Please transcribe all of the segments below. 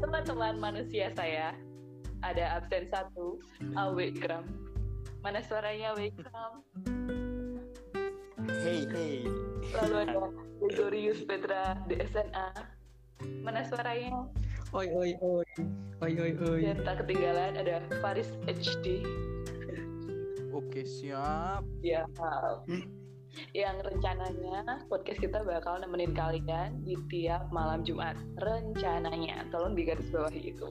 teman-teman manusia saya ada absen satu Awikram mana suaranya Awikram Hey hey. lalu ada Gregorius Petra DSNA mana suaranya Oi oi oi. Oi oi oi. dan tak ketinggalan ada Faris HD Oke siap. ya yang rencananya podcast kita bakal nemenin kalian di tiap malam Jumat rencananya tolong digaris bawahi itu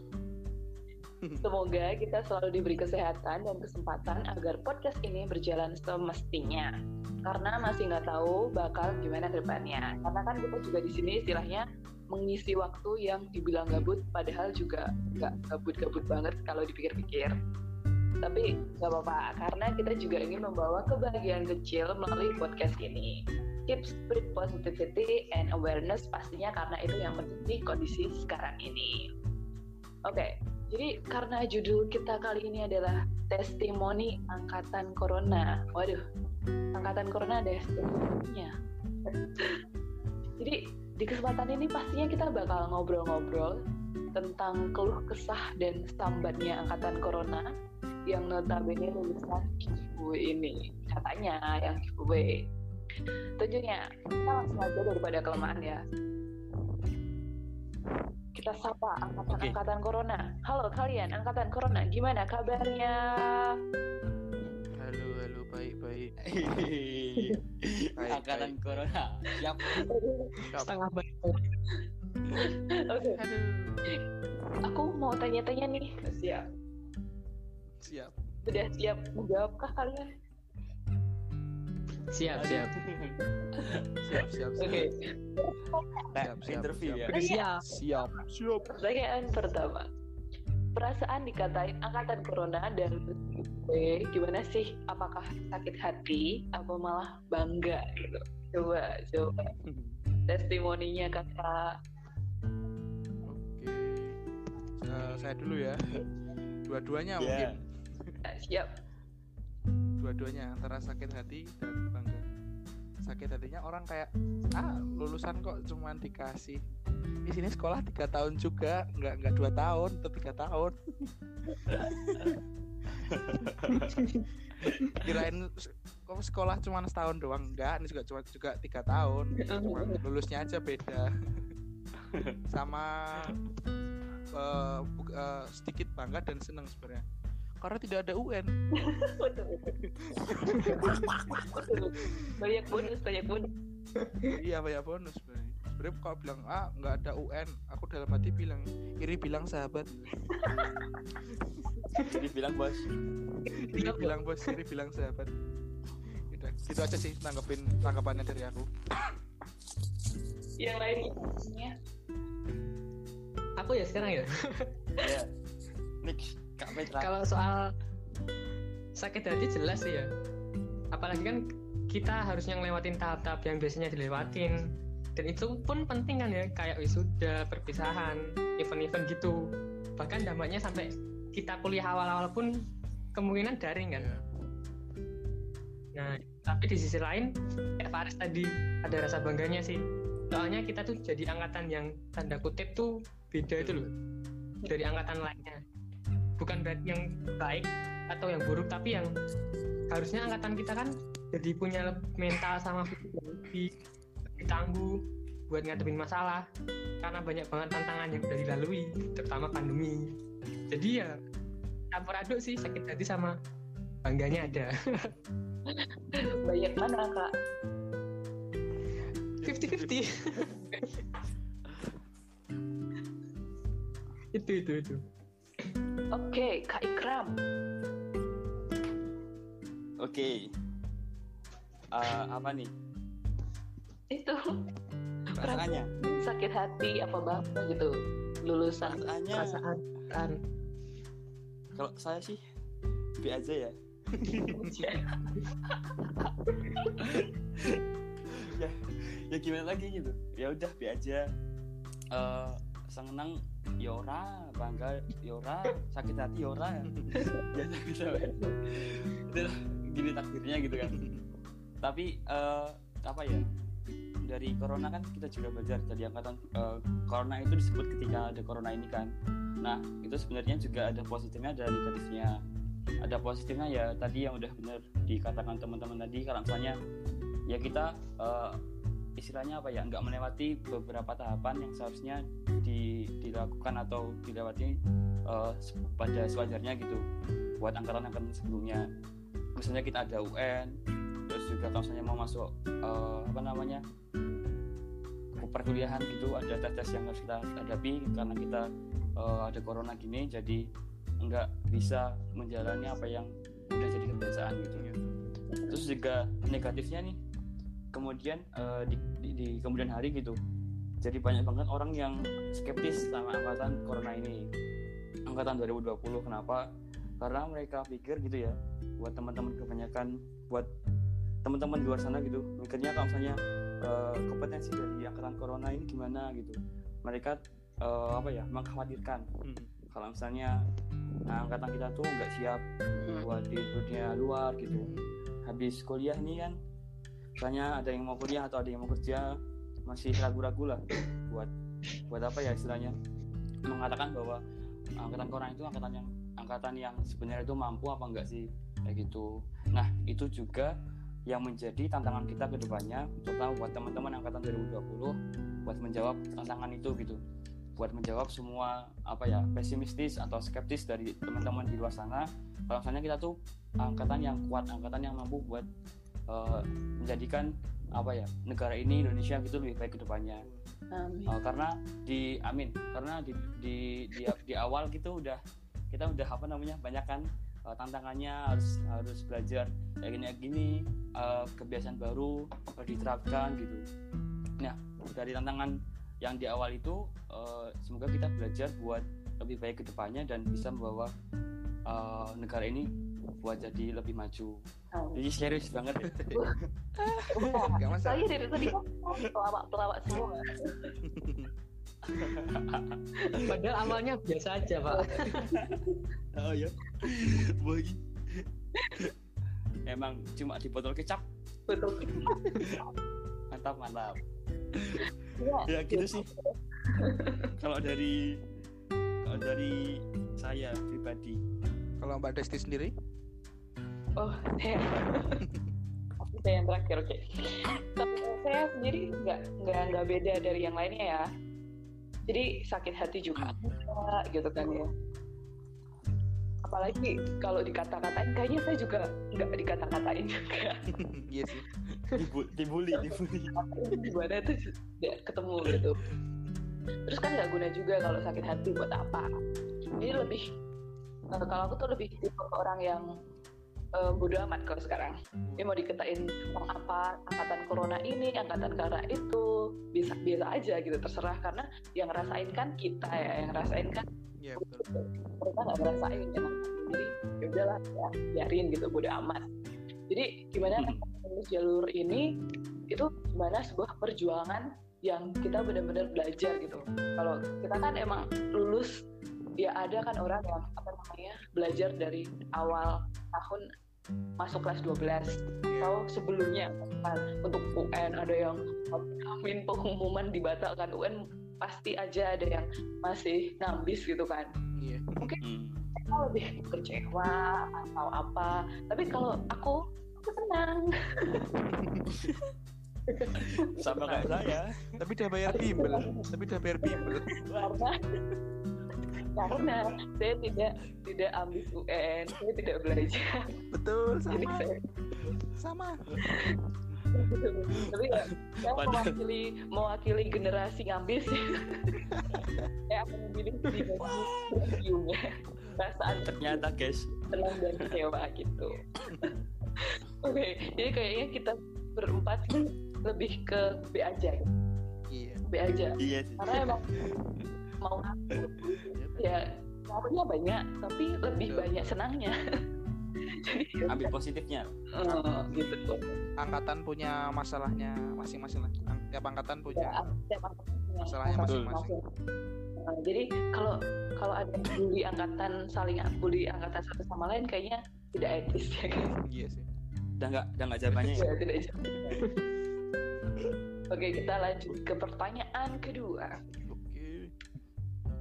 Semoga kita selalu diberi kesehatan dan kesempatan agar podcast ini berjalan semestinya. Karena masih nggak tahu bakal gimana ke depannya. Karena kan kita juga di sini istilahnya mengisi waktu yang dibilang gabut, padahal juga nggak gabut-gabut banget kalau dipikir-pikir. Tapi nggak apa-apa, karena kita juga ingin membawa kebahagiaan kecil melalui podcast ini. Keep spread positivity and awareness pastinya karena itu yang menjadi kondisi sekarang ini. Oke, jadi karena judul kita kali ini adalah testimoni angkatan corona. Waduh, angkatan corona ada testimoninya. Jadi di kesempatan ini pastinya kita bakal ngobrol-ngobrol tentang keluh kesah dan sambatnya angkatan corona yang notabene lulusan giveaway ini. Katanya yang giveaway. Tentunya kita langsung aja daripada kelemahan ya. Kita sapa angkatan-angkatan corona. Halo kalian, angkatan corona, gimana kabarnya? Halo halo baik baik. Baik, Angkatan baik. corona. Siap. Setengah baik. Oke, Aduh. aku mau tanya-tanya nih. Siap. Siap. Sudah siap menjawabkah kalian? Siap siap. Siap siap. Oke, Siap, siap, interview siap. ya. Siap. Siap. Siap. pertanyaan pertama. Perasaan dikatain angkatan corona dan gue gimana sih? Apakah sakit hati atau malah bangga gitu? Coba, coba. Testimoninya kakak. Oke. Eh, saya dulu ya. Dua-duanya Ya. mungkin. Siap. Dua-duanya antara sakit hati dan bangga. Sakit hatinya orang kayak ah lulusan kok cuman dikasih di sini sekolah tiga tahun juga nggak nggak dua tahun atau tiga tahun. Kirain kok sekolah cuma setahun doang? Enggak ini juga cuma juga tiga tahun cuma lulusnya aja beda. Sama bu- eh, sedikit bangga dan senang sebenarnya karena tidak ada UN. Banyak bonus, banyak bonus. iya banyak bonus sebenarnya sebenarnya kalau bilang ah nggak ada UN aku dalam hati bilang iri bilang sahabat Jadi bilang bos. iri bilang bos iri bilang sahabat gitu, gitu aja sih tanggapin tanggapannya dari aku Yang lainnya. Aku ya sekarang ya. Ya. Next. Kalau soal sakit hati jelas sih ya. Apalagi kan kita harusnya ngelewatin tahap-tahap yang biasanya dilewatin. Dan itu pun penting kan ya, kayak wisuda, perpisahan, event-event gitu. Bahkan dampaknya sampai kita kuliah awal-awal pun kemungkinan daring kan. Ya. Nah, tapi di sisi lain, kayak Faris tadi ada rasa bangganya sih. Soalnya kita tuh jadi angkatan yang tanda kutip tuh beda itu loh dari angkatan lainnya. Bukan berarti yang baik atau yang buruk, tapi yang harusnya angkatan kita kan jadi punya mental sama fisik yang lebih, lebih tangguh buat ngadepin masalah karena banyak banget tantangan yang udah dilalui terutama pandemi. Jadi ya campur aduk sih sakit hati sama bangganya ada. Banyak mana, Kak? 50-50 itu itu itu Oke, Kak Ikram. Oke. Eh, apa nih? Itu Perasaannya. sakit hati apa bangga gitu. Lulusan Perasaannya. perasaan kan Kalau saya sih B aja ya. ya, ya gimana lagi gitu. Ya udah B aja. Eh, seneng Yora, bangga Yora, sakit hati Yora. ya gitu Udah gini takdirnya gitu kan. Tapi eh, apa ya? dari corona kan kita juga belajar dari angkatan uh, corona itu disebut ketika ada corona ini kan nah itu sebenarnya juga ada positifnya ada negatifnya ada positifnya ya tadi yang udah benar dikatakan teman-teman tadi kalau misalnya ya kita uh, istilahnya apa ya nggak melewati beberapa tahapan yang seharusnya di, dilakukan atau dilewati uh, pada sewajarnya gitu buat angkatan-angkatan sebelumnya. Misalnya kita ada UN terus juga kalau misalnya mau masuk uh, apa namanya perkuliahan gitu ada tes-tes yang harus kita hadapi karena kita uh, ada corona gini jadi nggak bisa menjalani apa yang udah jadi kebiasaan gitu ya. Terus juga negatifnya nih kemudian uh, di, di, di kemudian hari gitu jadi banyak banget orang yang skeptis sama angkatan corona ini angkatan 2020 kenapa karena mereka pikir gitu ya buat teman-teman kebanyakan buat teman-teman di luar sana gitu mikirnya kalau misalnya uh, kompetensi dari angkatan corona ini gimana gitu mereka uh, apa ya mengkhawatirkan hmm. kalau misalnya nah, angkatan kita tuh nggak siap hmm. buat di dunia luar gitu hmm. habis kuliah nih kan misalnya ada yang mau kuliah atau ada yang mau kerja masih ragu-ragu lah buat buat apa ya istilahnya. Mengatakan bahwa angkatan corona itu angkatan yang angkatan yang sebenarnya itu mampu apa enggak sih? Kayak gitu. Nah itu juga yang menjadi tantangan kita ke depannya terutama buat teman-teman angkatan 2020 buat menjawab tantangan itu gitu. Buat menjawab semua apa ya pesimistis atau skeptis dari teman-teman di luar sana. Kalau misalnya kita tuh angkatan yang kuat angkatan yang mampu buat uh, menjadikan apa ya negara ini Indonesia gitu lebih baik ke depannya. Uh, karena di amin karena di di di, di awal gitu udah kita udah apa namanya banyak kan uh, tantangannya harus harus belajar kayak gini kayak gini uh, kebiasaan baru uh, diterapkan gitu. Nah dari tantangan yang di awal itu uh, semoga kita belajar buat lebih baik ke depannya dan bisa membawa uh, negara ini buat jadi lebih maju. Oh. Jadi serius banget ya. Gak masalah. Saya dari tadi kan pelawak-pelawak semua. Padahal awalnya biasa aja pak. oh ya, bagi. Emang cuma di botol kecap. Betul. mantap mantap. Ya, ya gitu sih. kalau dari kalau dari saya pribadi. Kalau Mbak Desti sendiri? Oh, saya. saya yang terakhir, oke. Okay. saya sendiri nggak nggak nggak beda dari yang lainnya ya jadi sakit hati juga ada gitu kan ya apalagi kalau dikata-katain kayaknya saya juga nggak dikata-katain juga iya sih dibully dibully gimana tuh tidak ketemu gitu terus kan nggak guna juga kalau sakit hati buat apa ini lebih eh, kalau aku tuh lebih tipe orang yang uh, bodo amat kalau sekarang. Dia mau diketain tentang apa angkatan corona ini angkatan karena itu bisa biasa aja gitu terserah. Karena yang ngerasain kan kita ya yang ngerasain kan yeah, iya, mereka nggak ngerasain ya jadi ya udahlah ya biarin gitu bodo amat. Jadi gimana hmm. jalur ini itu gimana sebuah perjuangan yang kita benar-benar belajar gitu. Kalau kita kan emang lulus ya ada kan orang yang apa namanya belajar dari awal tahun masuk kelas 12 atau sebelumnya kan untuk UN ada yang amin pengumuman dibatalkan. UN pasti aja ada yang masih ngambis gitu kan. Yeah. mungkin hmm. mereka lebih kecewa atau apa. Tapi kalau aku aku senang. Sama kayak saya tapi udah bayar bimbel. Tapi udah bayar bimbel. Karena karena saya tidak tidak ambis UN saya tidak belajar. Betul sama. jadi saya sama. Tapi ya saya mewakili mewakili generasi ngambis saya akan memilih di bagiannya perasaan ternyata guys. tenang dan kecewa gitu. Oke okay, jadi kayaknya kita berempat lebih ke B aja. Iya. B aja. Iya. Karena emang mau ya maunya banyak tapi lebih Betul. banyak senangnya. Jadi ambil positifnya. Uh, gitu. Angkatan punya masalahnya masing-masing lah. Tiap angkatan punya ya, tiap angkatan punya masalahnya masing-masing. uh, jadi kalau kalau ada bully angkatan saling bully angkatan satu sama lain kayaknya tidak etis ya kan? Iya sih. Udah nggak udah nggak jawabannya ya, ya tidak Oke, kita lanjut ke pertanyaan kedua.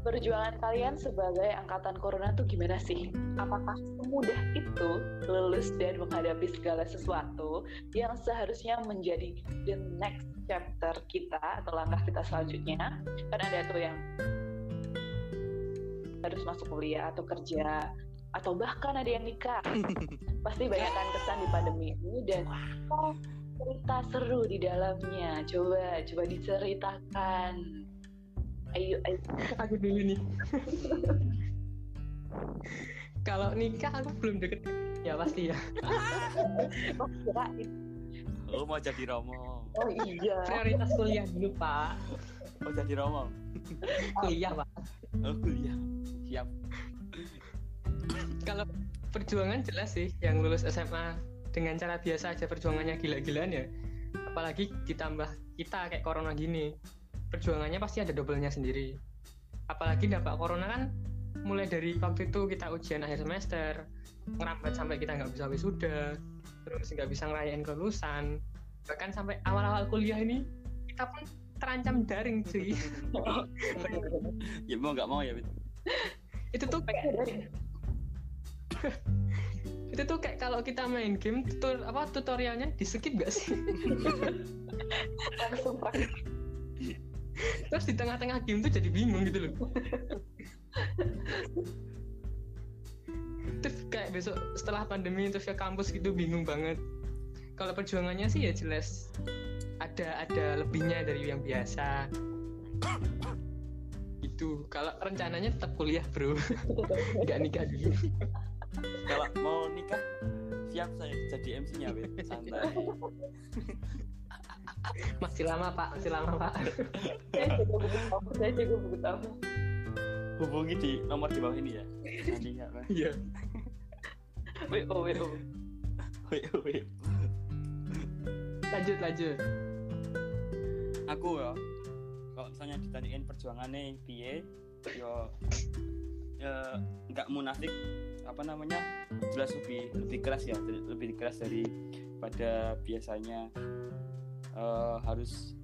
Perjuangan kalian sebagai angkatan corona tuh gimana sih? Apakah semudah itu lulus dan menghadapi segala sesuatu yang seharusnya menjadi the next chapter kita atau langkah kita selanjutnya? Kan ada tuh yang harus masuk kuliah atau kerja atau bahkan ada yang nikah. Pasti banyak kan kesan di pandemi ini dan oh, cerita seru di dalamnya. Coba, coba diceritakan. Ayo, ayo. aku dulu nih kalau nikah aku belum deket ya pasti ya Oh, kirain. Oh mau jadi romo. Oh iya. prioritas kuliah dulu pak Oh jadi romo. kuliah pak Oh kuliah. Siap. kalau perjuangan jelas sih yang lulus SMA dengan cara biasa aja perjuangannya gila-gilaan ya apalagi ditambah kita kayak corona gini perjuangannya pasti ada doublenya sendiri. Apalagi dampak corona kan mulai dari waktu itu kita ujian akhir semester ngerambat sampai kita nggak bisa wisuda terus nggak bisa ngerayain kelulusan. Bahkan sampai awal-awal kuliah ini kita pun terancam daring sih Ya mau nggak mau ya itu tuh kayak itu tuh kayak kalau kita main game tutor apa tutorialnya di skip gak sih? Langsung praktik. Terus di tengah-tengah game tuh jadi bingung gitu loh. Terus kayak besok setelah pandemi terus ke kampus gitu bingung banget. Kalau perjuangannya sih ya jelas ada ada lebihnya dari yang biasa. Itu kalau rencananya tetap kuliah bro. Nggak nikah dulu. Kalau mau nikah siap saya jadi MC-nya. Santai. Masih lama pak masih lama pak Saya juga buku tamu. Saya juga buku tamu. Hubungi di nomor di bawah ini ya. Nanti ya. Mas. iya WO, WO. Wih, wih. lanjut lanjut Aku ya kalau misalnya ditanyain perjuangannya piye yo ya nggak munafik apa namanya jelas lebih lebih keras ya lebih keras daripada biasanya Eh, harus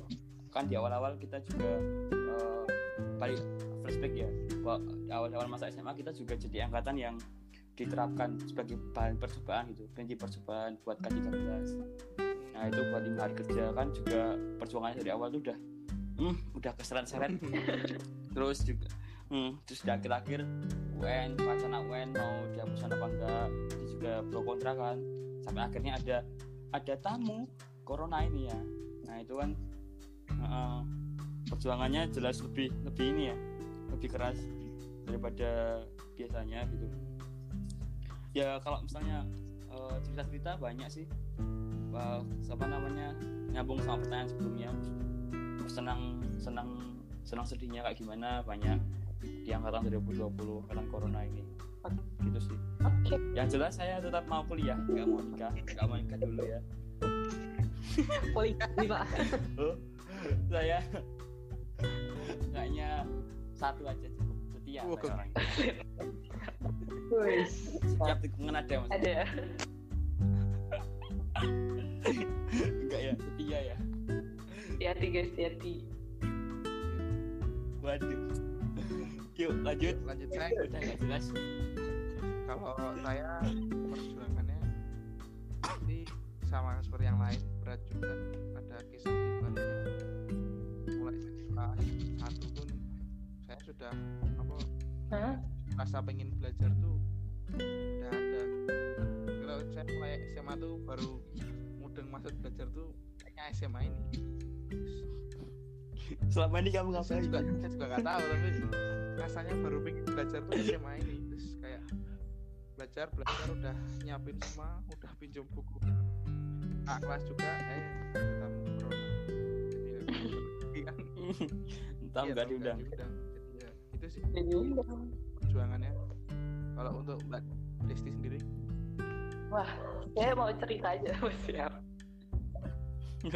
kan di awal-awal kita juga eh, balik flashback ya. Awal-awal masa SMA kita juga jadi angkatan yang diterapkan sebagai bahan percobaan gitu. Prinsip percobaan buat K13 nah itu buat lima hari kerja kan juga perjuangannya dari awal tuh udah hmm, udah keseret-seret. Terus juga hmm, terus di akhir-akhir UN wacana UN mau dihapuskan apa enggak itu juga pro kontra kan. Sampai akhirnya ada ada tamu corona ini ya nah itu kan uh, perjuangannya jelas lebih lebih ini ya lebih keras daripada biasanya gitu. Ya kalau misalnya uh, cerita-cerita banyak sih. Uh, apa namanya nyambung sama pertanyaan sebelumnya. Senang senang senang sedihnya kayak gimana banyak di angkatan 2020 angkatan corona ini. Gitu sih. Yang jelas saya tetap mau kuliah nggak mau nikah nggak mau nikah dulu ya poligami pak. Oh, saya kayaknya satu aja cukup. Setia Wah, saya. Wis. setiap tikungan ada mas? Ada. enggak ya? Setia ya? Hati-hati guys, hati. waduh. Yuk lanjut. Lanjut saya udah nggak jelas. Kalau saya sama seperti yang lain berat juga. Ada kisah di baliknya mulai dari kelas satu pun saya sudah apa Hah? rasa pengen belajar tuh udah ada. Kalau saya mulai SMA tuh baru mudeng masuk belajar tuh kayaknya SMA ini. Selama ini kamu saya ngapain? juga saya juga nggak tahu tapi rasanya baru pengen belajar tuh SMA ini. Terus kayak belajar belajar udah nyiapin semua udah pinjam buku A kelas juga eh ketemu corona jadi kan entah Iya, nggak diundang jadi ya itu sih perjuangannya kalau untuk mbak Desti sendiri Wah, saya mau cerita aja, siap.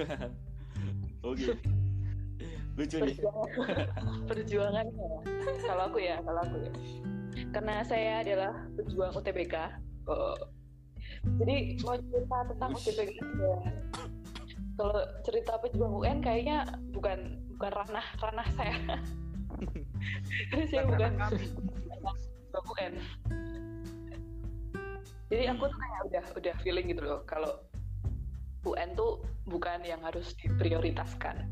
oke lucu nih Perjuangan, perjuangannya. Kalau aku ya, kalau aku ya. Karena saya adalah pejuang UTBK. Oh. Jadi mau cerita tentang ya. kalau cerita pejuang UN kayaknya bukan bukan ranah ranah saya. Karena saya bukan pejuang UN jadi aku tuh kayak udah udah feeling gitu loh kalau UN tuh bukan yang harus diprioritaskan.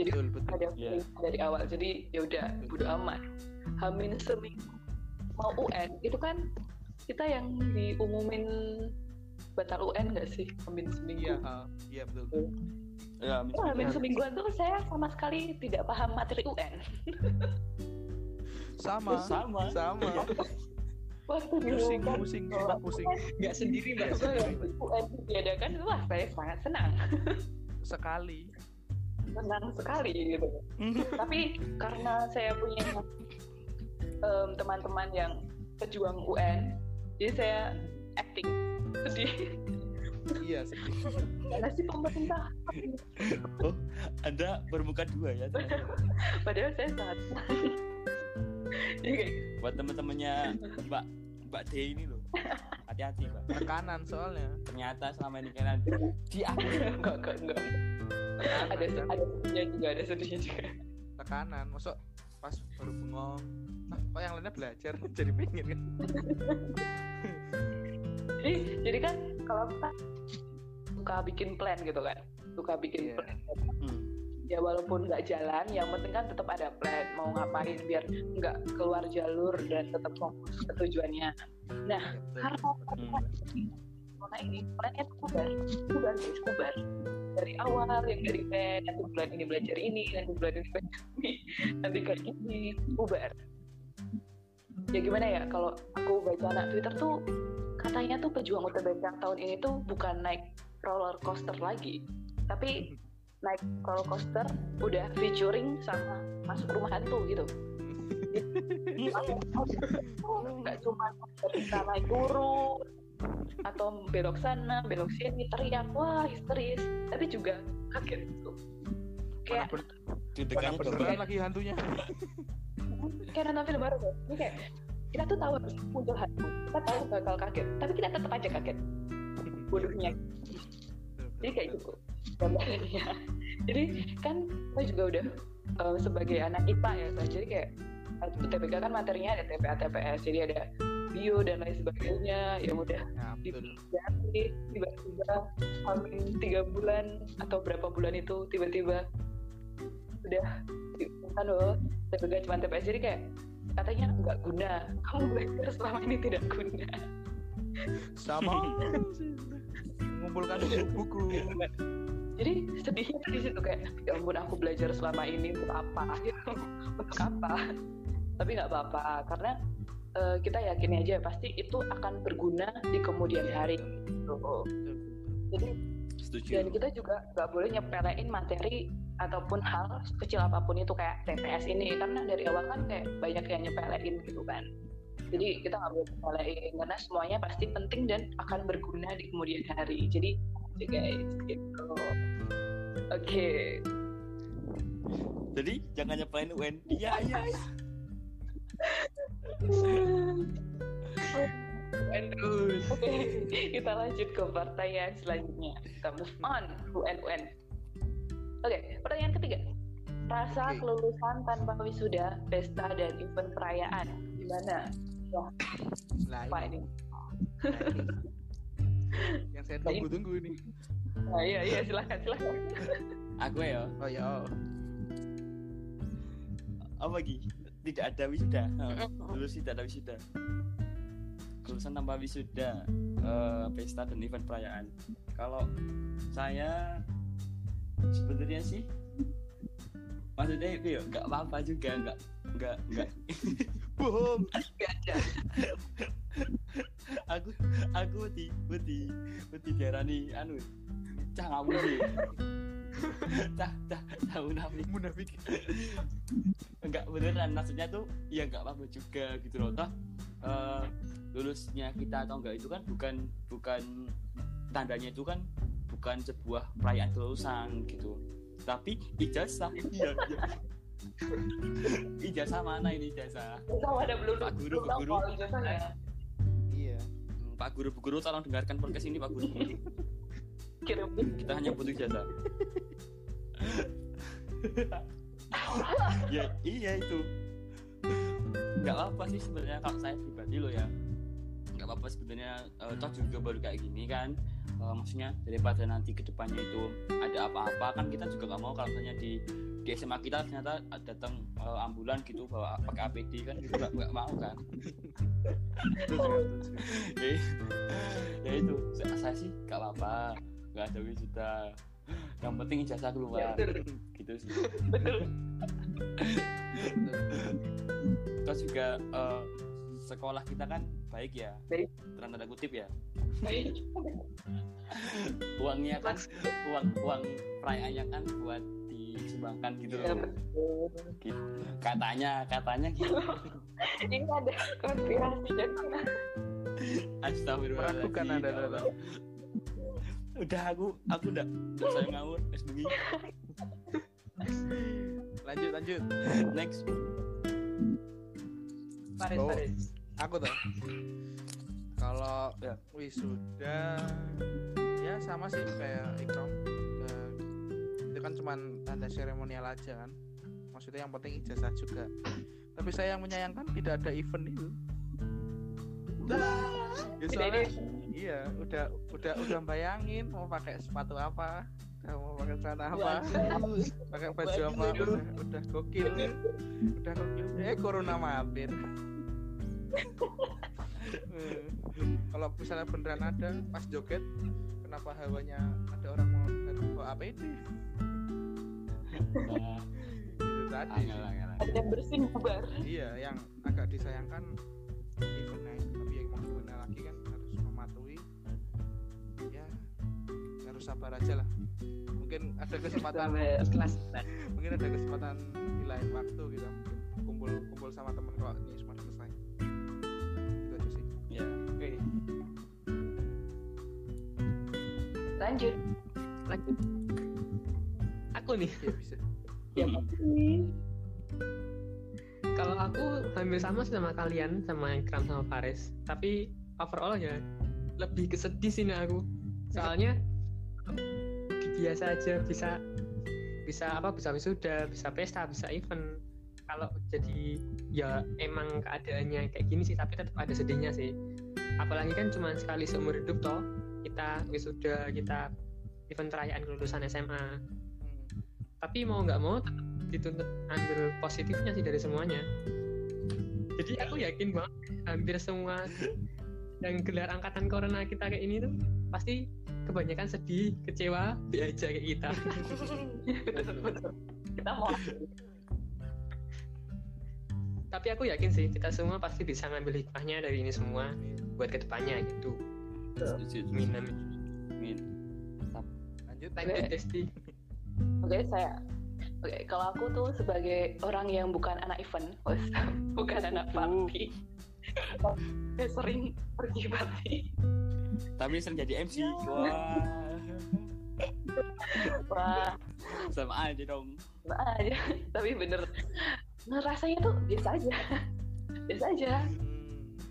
Jadi betul betul. ada Iya. feeling dari awal. Jadi ya udah bodo amat. Hamin seminggu mau UN itu kan kita yang diumumin batal UN gak sih? Hamin seminggu iya ha, iya betul. Ya Oh, hamin semingguan. tuh saya sama sekali tidak paham materi UN. Sama. Sama. Sama. Waktu pusing diumumkan. pusing nggak sendiri mbak. UN diadakan wah saya sangat senang. Sekali. Senang sekali gitu. Tapi karena saya punya em, teman-teman yang pejuang UN jadi saya acting. Sedih. Iya sedih. Karena si pemerintah. Oh anda bermuka dua ya? Padahal saya sangat senang. jadi kayak buat teman-temannya mbak mbak D ini loh. Hati-hati mbak. Tekanan soalnya. Ternyata selama ini kalian diambil enggak enggak enggak. Tekanan ada kan? ada sedihnya juga ada sedihnya juga. Tekanan masuk pas baru bengong nah kok yang lainnya belajar? Jadi pengen kan? Jadi jadi kan kalau kita suka bikin plan gitu kan. Suka bikin Iya. plan. Hmm. ya walaupun nggak jalan yang penting kan tetap ada plan. Mau ngapain biar nggak keluar jalur dan tetap fokus ke tujuannya. Nah Iya, karena karena ini plannya tuh bubar. Bubar guys bubar. Dari awal yang dari plan nanti bulan ini belajar ini nanti bulan ini belajar ini. Nanti kayak gini bubar ya gimana ya kalau aku baca anak Twitter tuh katanya tuh pejuang UTBK tahun ini tuh bukan naik roller coaster lagi tapi naik roller coaster udah featuring sama masuk rumah hantu gitu. Nggak cuma kita naik turun atau belok sana belok sini teriak wah histeris. Tapi juga kaget gitu. Kayak beneran lagi hantunya kayak nonton film baru kan ini kayak kita tuh tahu harus muncul hantu kita tahu bakal kaget tapi kita tetap aja kaget. Bodohnya. Jadi kayak gitu. Gambarannya jadi kan saya juga udah eh, sebagai anak IPA ya Sa. jadi kayak eh, UTBK kan materinya ada TPA TPS jadi ada bio dan lain sebagainya yang udah ya tiba-tiba hamil tiga bulan atau berapa bulan itu tiba-tiba udah kan loh. TPK cuma TPS jadi kayak katanya nggak guna. Kamu belajar selama ini tidak guna. Sama. Mengumpulkan buku. Jadi sedihnya tuh di situ kayak ya ampun aku belajar selama ini untuk apa? Untuk apa? Tapi nggak apa-apa karena eh, kita yakin aja pasti itu akan berguna di kemudian hari. Gitu. jadi setuju. Dan kita juga nggak boleh nyepelein materi ataupun hal kecil apa pun itu kayak TPS ini. Karena dari awal kan kayak banyak yang nyepelein gitu kan. Jadi kita nggak boleh nyepelein karena semuanya pasti penting dan akan berguna di kemudian hari. Jadi guys gitu. Oke. Jadi jangan nyepelin UN iya iya oke kita lanjut ke pertanyaan selanjutnya. Kita move on UN UN oke pertanyaan ketiga. Rasa Oke. kelulusan tanpa wisuda pesta dan event perayaan gimana? Lah pak ini. ini. Yang saya tunggu-tunggu ini. Nah, iya iya silakan silakan. Aku ya? Oh ya oh. apa lagi? Tidak ada wisuda. Oh, lulus tidak ada wisuda kelulusan tanpa wisuda eh, pesta dan event perayaan. Kalau saya sebenarnya sih maksudnya itu ya nggak apa-apa juga nggak nggak nggak. Bohong. Nggak ada. Aku aku wedi wedi wedi diarani anu cah kamu sih. Cah cah cah munafik. Munafik. Enggak beneran maksudnya tuh ya enggak apa-apa juga gitu loh toh. Eh, lulusnya kita atau enggak itu kan bukan bukan tandanya itu kan bukan sebuah perayaan kelulusan gitu. Tapi ijazah iya iya ijazah mana ini ijazah? Sama ada belum Pak Guru, Pak Guru. ijazahnya. iya. Hmm, Pak Guru Bu Guru tolong dengarkan podcast ini Pak Guru. Bu kita hanya butuh jasa ya iya itu. Nggak apa sih sebenarnya kalau saya pribadi loh ya apa-apa sebenarnya uh, toh juga baru kayak gini kan. Uh, maksudnya daripada nanti ke depannya itu ada apa-apa kan kita juga nggak mau kalau misalnya di di SMA kita ternyata datang uh, ambulan gitu bawa pakai APD kan gitu nggak mau kan. Ya, ya itu saya, sih nggak apa-apa nggak ada wisuda. Yang penting ijazah keluar. Gitu sih. Terus juga uh, sekolah kita kan baik ya. Baik. dalam tanda kutip ya. Baik. Uangnya kan uang uang perayaannya kan buat disumbangkan gitu ya betul. Gitu. katanya katanya gitu. Ini ada konspirasi. Dan astagfirullahaladzim. Meragukan ya Allah. udah aku aku udah udah saya ngawur es bengi lanjut lanjut. Next. Faris Oh. Faris aku tuh kalau Ya. wisuda ya sama sih kayak ikram. Eh, itu kan cuman tanda seremonial aja kan. Maksudnya yang penting ijazah juga. Tapi saya yang menyayangkan tidak ada event itu. Ya soalnya iya udah udah udah bayangin mau pakai sepatu apa mau pakai celana apa pakai baju apa udah, udah gokil. Udah gokil. Eh corona mampir kalau misalnya beneran ada pas joget kenapa hawanya ada orang mau datang bawa APD nah, itu tadi. Angel angel angel. ada bersin bubar iya yang agak disayangkan eventnya tapi yang mau gimana lagi kan harus mematuhi. Ya harus sabar aja lah. Mungkin ada kesempatan kelas. Mungkin ada kesempatan di lain waktu gitu mungkin kumpul kumpul sama temen kalau ini semua lanjut. Lanjut. Aku nih. Ya bisa. Ya kalau aku hampir sama sih sama kalian sama Ikram sama Faris. Tapi overall ya lebih kesedih sih aku. Soalnya biasa aja bisa bisa apa bisa wisuda bisa pesta bisa event. Kalau jadi ya emang keadaannya kayak gini sih tapi tetap ada sedihnya sih. Apalagi kan cuma sekali seumur hidup toh kita wisuda kita event perayaan kelulusan SMA Hmm. tapi mau nggak mau tetap dituntut ambil positifnya sih dari semuanya. Jadi aku yakin banget hampir semua yang gelar angkatan corona kita kayak ini tuh pasti kebanyakan sedih kecewa be aja kayak kita. Kita mau. Tapi aku yakin sih kita semua pasti bisa ngambil hikmahnya dari ini semua buat ke depannya gitu amin amin Amin. lanjut lanjut Desti. Oke, saya Oke, kalau aku tuh sebagai orang yang bukan anak event, bukan anak party. Saya sering pergi party. tapi sering jadi MC wah. Wah, sama aja dong. Sama aja. Tapi bener, nah, rasanya tuh biasa aja. Biasa aja.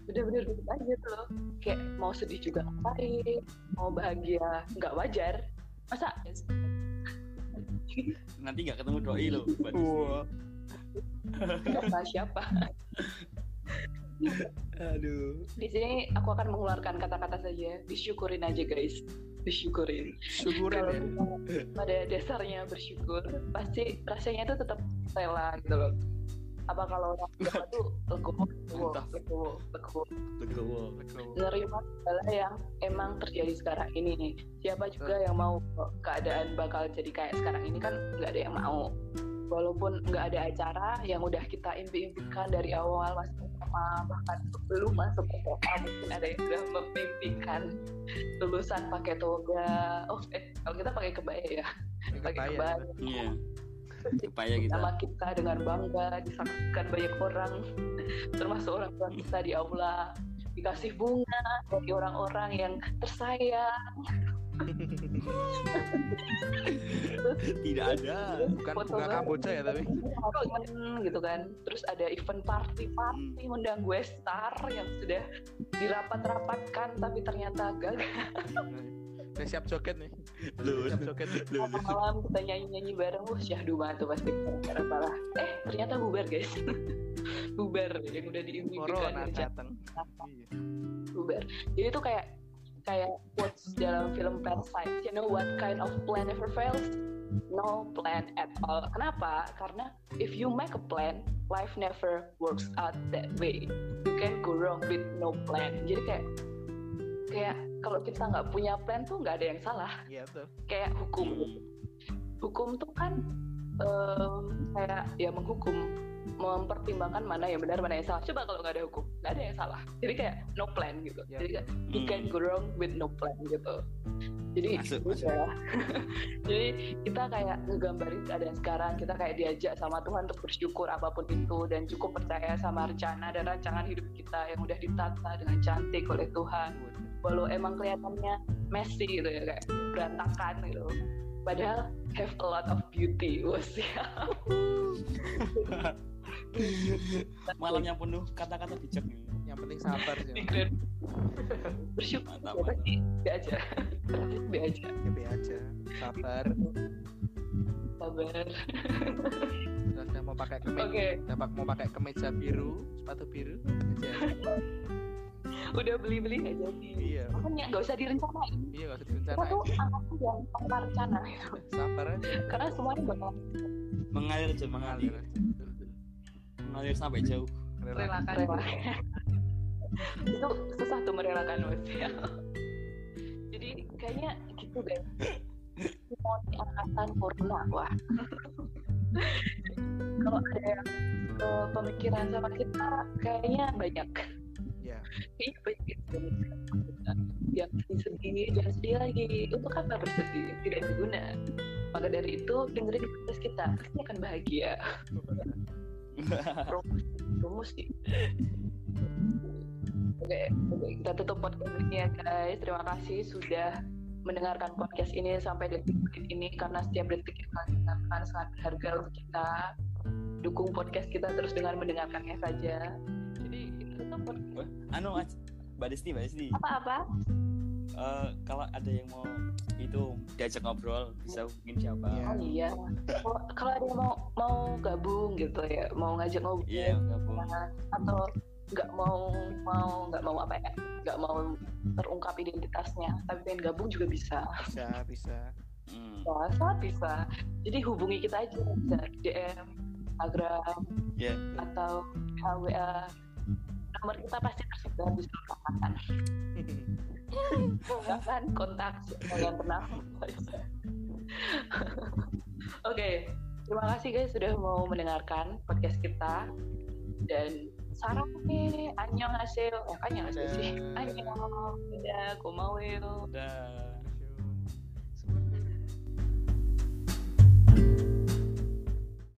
Bener-bener biasa aja tuh loh. Kayak mau sedih juga ngapain, mau bahagia nggak wajar. Masa nanti nggak ketemu doi lo buat Wah. siapa siapa? aduh Di sini aku akan mengeluarkan kata-kata saja. Disyukurin aja guys. Disyukurin. syukurin kalau ya pada dasarnya bersyukur pasti rasanya itu tetap rela gitu loh apa kalau orang tua tuh legowo legowo legowo legowo legowo Legowo. menerima segala yang emang terjadi sekarang ini nih. Siapa juga yang mau keadaan bakal jadi kayak sekarang ini kan nggak ada yang mau. Walaupun nggak ada acara yang udah kita impi-impikan dari awal masuk SMA bahkan sebelum masuk SMA mungkin ada yang sudah memimpikan lulusan pakai toga. Oh eh kalau kita pakai kebaya ya? Pakai kebaya. kebaya. iya kepaya kita nama kita dengan bangga disaksikan banyak orang. Termasuk orang tua kita di aula. Dikasih bunga dari orang-orang yang tersayang. Tidak ada. Bukan Foto bunga kamboja ya tapi. Kan, gitu kan. Terus ada event party party undang gue star yang sudah dirapat-rapatkan tapi ternyata gagal Udah siap joget nih. Belum. Siap joget. Malam kita nyanyi nyanyi bareng, wah syahdu banget tuh pasti cara parah. Eh ternyata bubar guys, bubar yang udah diimpikan Corona datang. Iya. bubar. Jadi tuh kayak kayak quotes dalam film Parasite. You know what kind of plan never fails? No plan at all. Kenapa? Karena if you make a plan, life never works out that way. You can go wrong with no plan. Jadi kayak kayak kalau kita nggak punya plan tuh nggak ada yang salah. Iya tuh. Kayak hukum. Hukum tuh kan em, kayak ya menghukum mempertimbangkan mana yang benar mana yang salah coba kalau nggak ada hukum nggak ada yang salah jadi kayak no plan gitu Ya. jadi kayak you can go wrong with no plan gitu jadi Masuk, masuk. ya. jadi kita kayak ngegambarin keadaan sekarang kita kayak diajak sama Tuhan untuk bersyukur apa pun itu dan cukup percaya sama rencana dan rancangan hidup kita yang udah ditata dengan cantik oleh Tuhan walau emang kelihatannya messy gitu ya kayak berantakan gitu padahal have a lot of beauty was ya Malam yang penuh kata-kata bijak nih. Yang penting sabar sih. Bersyukur Mantap, pasti be aja be aja Ya be aja. Sabar. sabar Terus udah mau pakai kemeja. Oke. Dapat mau pakai kemeja biru, sepatu biru. Aja. Udah beli beli nggak jadi Iya. makanya nggak usah direncanain Iya gak usah kita direncanain. tuh anakku yang tanpa rencana gitu. Sabar aja. karena semuanya bakal Mengalir aja, mengalir. Aja. Mengalir sampai jauh. Relakan rela itu susah tuh merelakan mas ya jadi kayaknya gitu deh mau di angkatan corona wah kalau ada yang eh, pemikiran sama kita kayaknya banyak Ya. Kayaknya banyak yang sedih-sedih jangan sedih lagi. Untuk apa bersedih tidak berguna. Maka dari itu dengerin podcast kita. Pasti akan bahagia. Promosi oke oke. Kita tutup podcast ini ya guys. Terima kasih sudah mendengarkan podcast ini sampai detik-detik ini karena setiap detik yang kalian dengarkan sangat berharga untuk kita. Dukung podcast kita terus dengan mendengarkannya saja tutup podcast anu Mas, Mbak Desti, Mbak Desti. apa-apa Eh, kalau ada yang mau itu diajak ngobrol bisa hubungin siapa? Iya. oh iya kalau ada yang mau mau gabung gitu ya mau ngajak ngobrol Iya, gabung. atau nggak mau mau nggak mau apa ya nggak mau terungkap identitasnya tapi pengen gabung juga bisa Bisa, bisa. Hmm. bisa bisa jadi hubungi kita aja bisa DM Instagram Ya. atau WA nomor kita pasti tersebar di seluruh angkatan. Bahkan kontak kalian pernah. Oke, terima kasih guys sudah mau mendengarkan podcast kita dan sarang nih, anjong hasil, eh kan yang hasil sih, anjong, udah, aku mau Udah. thank you